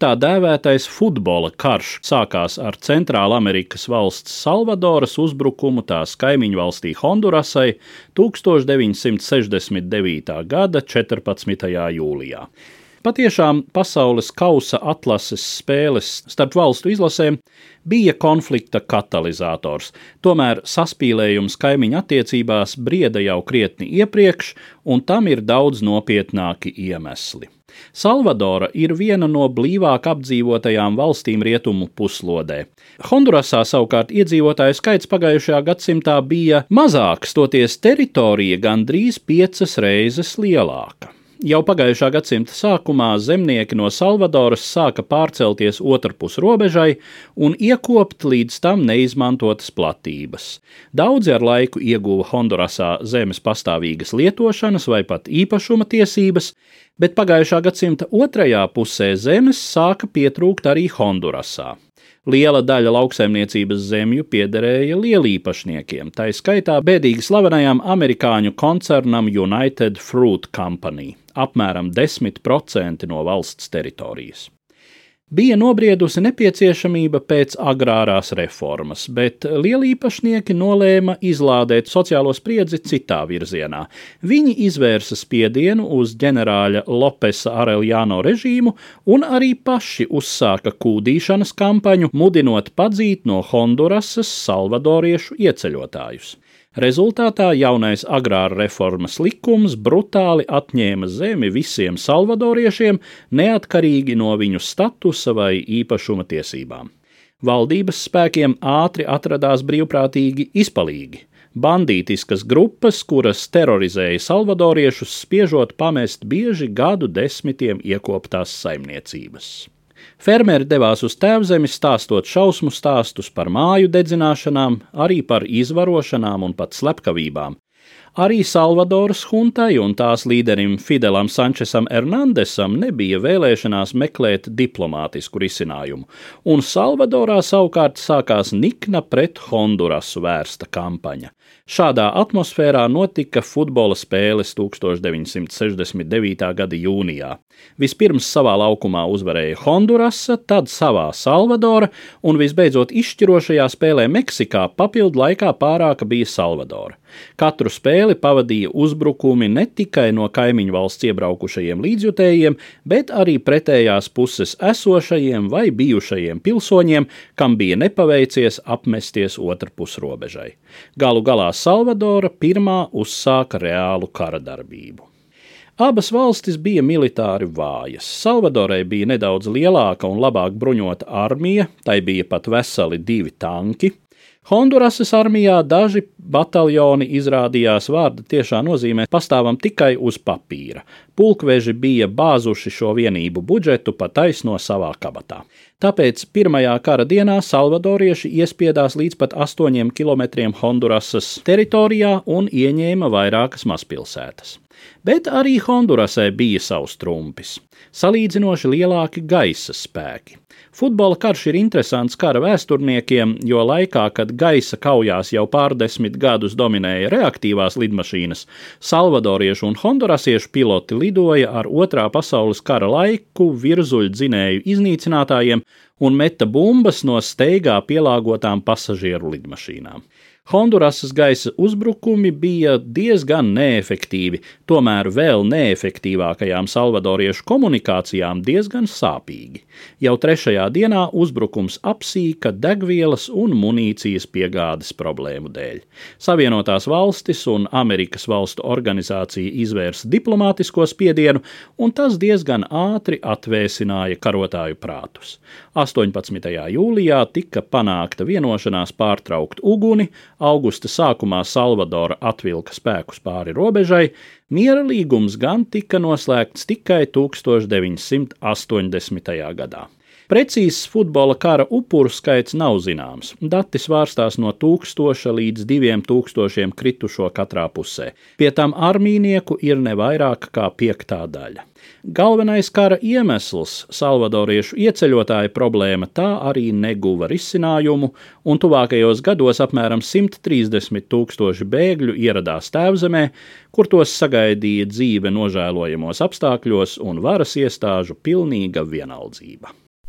Tā dēvētais futbola karš sākās ar Centrāla Amerikas valsts Salvadoras uzbrukumu tās kaimiņu valstī Hondurasai 1969. gada 14. jūlijā. Patiešām pasaules kausa atlases spēles starp valstu izlasēm bija konflikta katalizators, tomēr saspīlējums kaimiņu attiecībās brieda jau krietni iepriekš, un tam ir daudz nopietnāki iemesli. Salvadora ir viena no blīvāk apdzīvotajām valstīm rietumu puslodē. Hondurasā savukārt iedzīvotāju skaits pagājušajā gadsimtā bija mazāks, toties teritorija gandrīz piecas reizes lielāka. Jau pagājušā gadsimta sākumā zemnieki no Salvadoras sāka pārcelties otrpus robežai un iekopt līdz tam neizmantotas platības. Daudzi ar laiku ieguva Hondurasā zemes pastāvīgas lietošanas vai pat īpašuma tiesības, bet pagājušā gadsimta otrajā pusē zemes sāka pietrūkt arī Hondurasā. Liela daļa lauksaimniecības zemju piederēja lielīpašniekiem, tā skaitā bēdīgi slavenajam amerikāņu koncernam United Fruit Company - apmēram 10% no valsts teritorijas bija nobriedusi nepieciešamība pēc agrārās reformas, bet lielīpašnieki nolēma izlādēt sociālo spriedzi citā virzienā. Viņi izvērsa spiedienu uz ģenerāļa Lopesa Areljāno režīmu un arī paši uzsāka kūdīšanas kampaņu, mudinot padzīt no Hondurasas salvadoriešu ieceļotājus. Rezultātā jaunais agrāra reformas likums brutāli atņēma zemi visiem salvadoriešiem, neatkarīgi no viņu statusa vai īpašuma tiesībām. Valdības spēkiem ātri atradās brīvprātīgi izpalīgi. Bandītiskas grupas, kuras terorizēja salvadoriešus, spiežot pamest bieži gadu desmitiem iekoptās saimniecības. Fermeri devās uz tēvzemi, stāstot šausmu stāstus par māju dedzināšanām, arī par izvarošanām un pat slepkavībām. Arī Salvadoras huntai un tās līderim Fidelam Sančesam Hernandesam nebija vēlēšanās meklēt diplomātisku risinājumu, un Salvadorā savukārt sākās nikna pret Hondurasu vērsta kampaņa. Šādā atmosfērā notika futbola spēles 1969. gada jūnijā. Vispirms savā laukumā uzvarēja Hondurasa, tad savā Salvadora, un visbeidzot izšķirošajā spēlē Meksikā papildu laikā pārāka bija Salvadora. Katru spēli pavadīja uzbrukumi ne tikai no kaimiņu valsts iebraukušajiem līdzjutējiem, bet arī pretējās puses esošajiem vai bijušajiem pilsoņiem, kam bija nepaveicies apmesties otrpus robežai. Galu galā Salvadora pirmā uzsāka reālu kara darbību. Abas valstis bija militāri vājas. Salvadorai bija nedaudz lielāka un labāk bruņota armija, tai bija pat veseli divi tanki, Hondurasas armijā daži bataljoni izrādījās vārda tiešā nozīmē pastāvam tikai uz papīra. Pulkveži bija bāzuši šo vienību budžetu pa taisno savā kabatā. Tāpēc pirmajā kara dienā salvadorieši iespiedās līdz pat 8 km Hondurasas teritorijā un ieņēma vairākas mazpilsētas. Bet arī Hondurasai bija savs trumpis - salīdzinoši lielāki gaisa spēki. Futbola karš ir interesants kara vēsturniekiem, jo laikā, kad gaisa kaujās jau pārdesmit gadus dominēja reaktīvās lidmašīnas, salvadoriešu un hondurasiešu piloti lidoja ar otrā pasaules kara laiku virzuļu dzinēju iznīcinātājiem un meta bumbas no steigā pielāgotām pasažieru lidmašīnām. Hondurasas gaisa uzbrukumi bija diezgan neefektīvi, tomēr vēl neefektīvākajām salvadoriešu komunikācijām diezgan sāpīgi. Jau trešajā dienā uzbrukums apsīka degvielas un munīcijas piegādes problēmu dēļ. Savienotās valstis un Amerikas valstu organizācija izvērsa diplomātisko spiedienu, un tas diezgan ātri atvēsināja karotāju prātus. 18. jūlijā tika panākta vienošanās pārtraukt uguni, augusta sākumā Salvadora atvilka spēkus pāri robežai, miera līgums gan tika noslēgts tikai 1980. gadā. Precīzs futbola kara upuru skaits nav zināms. Dati svārstās no 1000 līdz 2000 kritušo katrā pusē. Pie tam armīnieku ir ne vairāk kā piektā daļa. Galvenais kara iemesls, salvadoriešu ieceļotāju problēma, tā arī neguva risinājumu, un tuvākajos gados apmēram 130 tūkstoši bēgļu ieradās tēvzemē, kur tos sagaidīja dzīve nožēlojamos apstākļos un varas iestāžu pilnīga vienaldzība.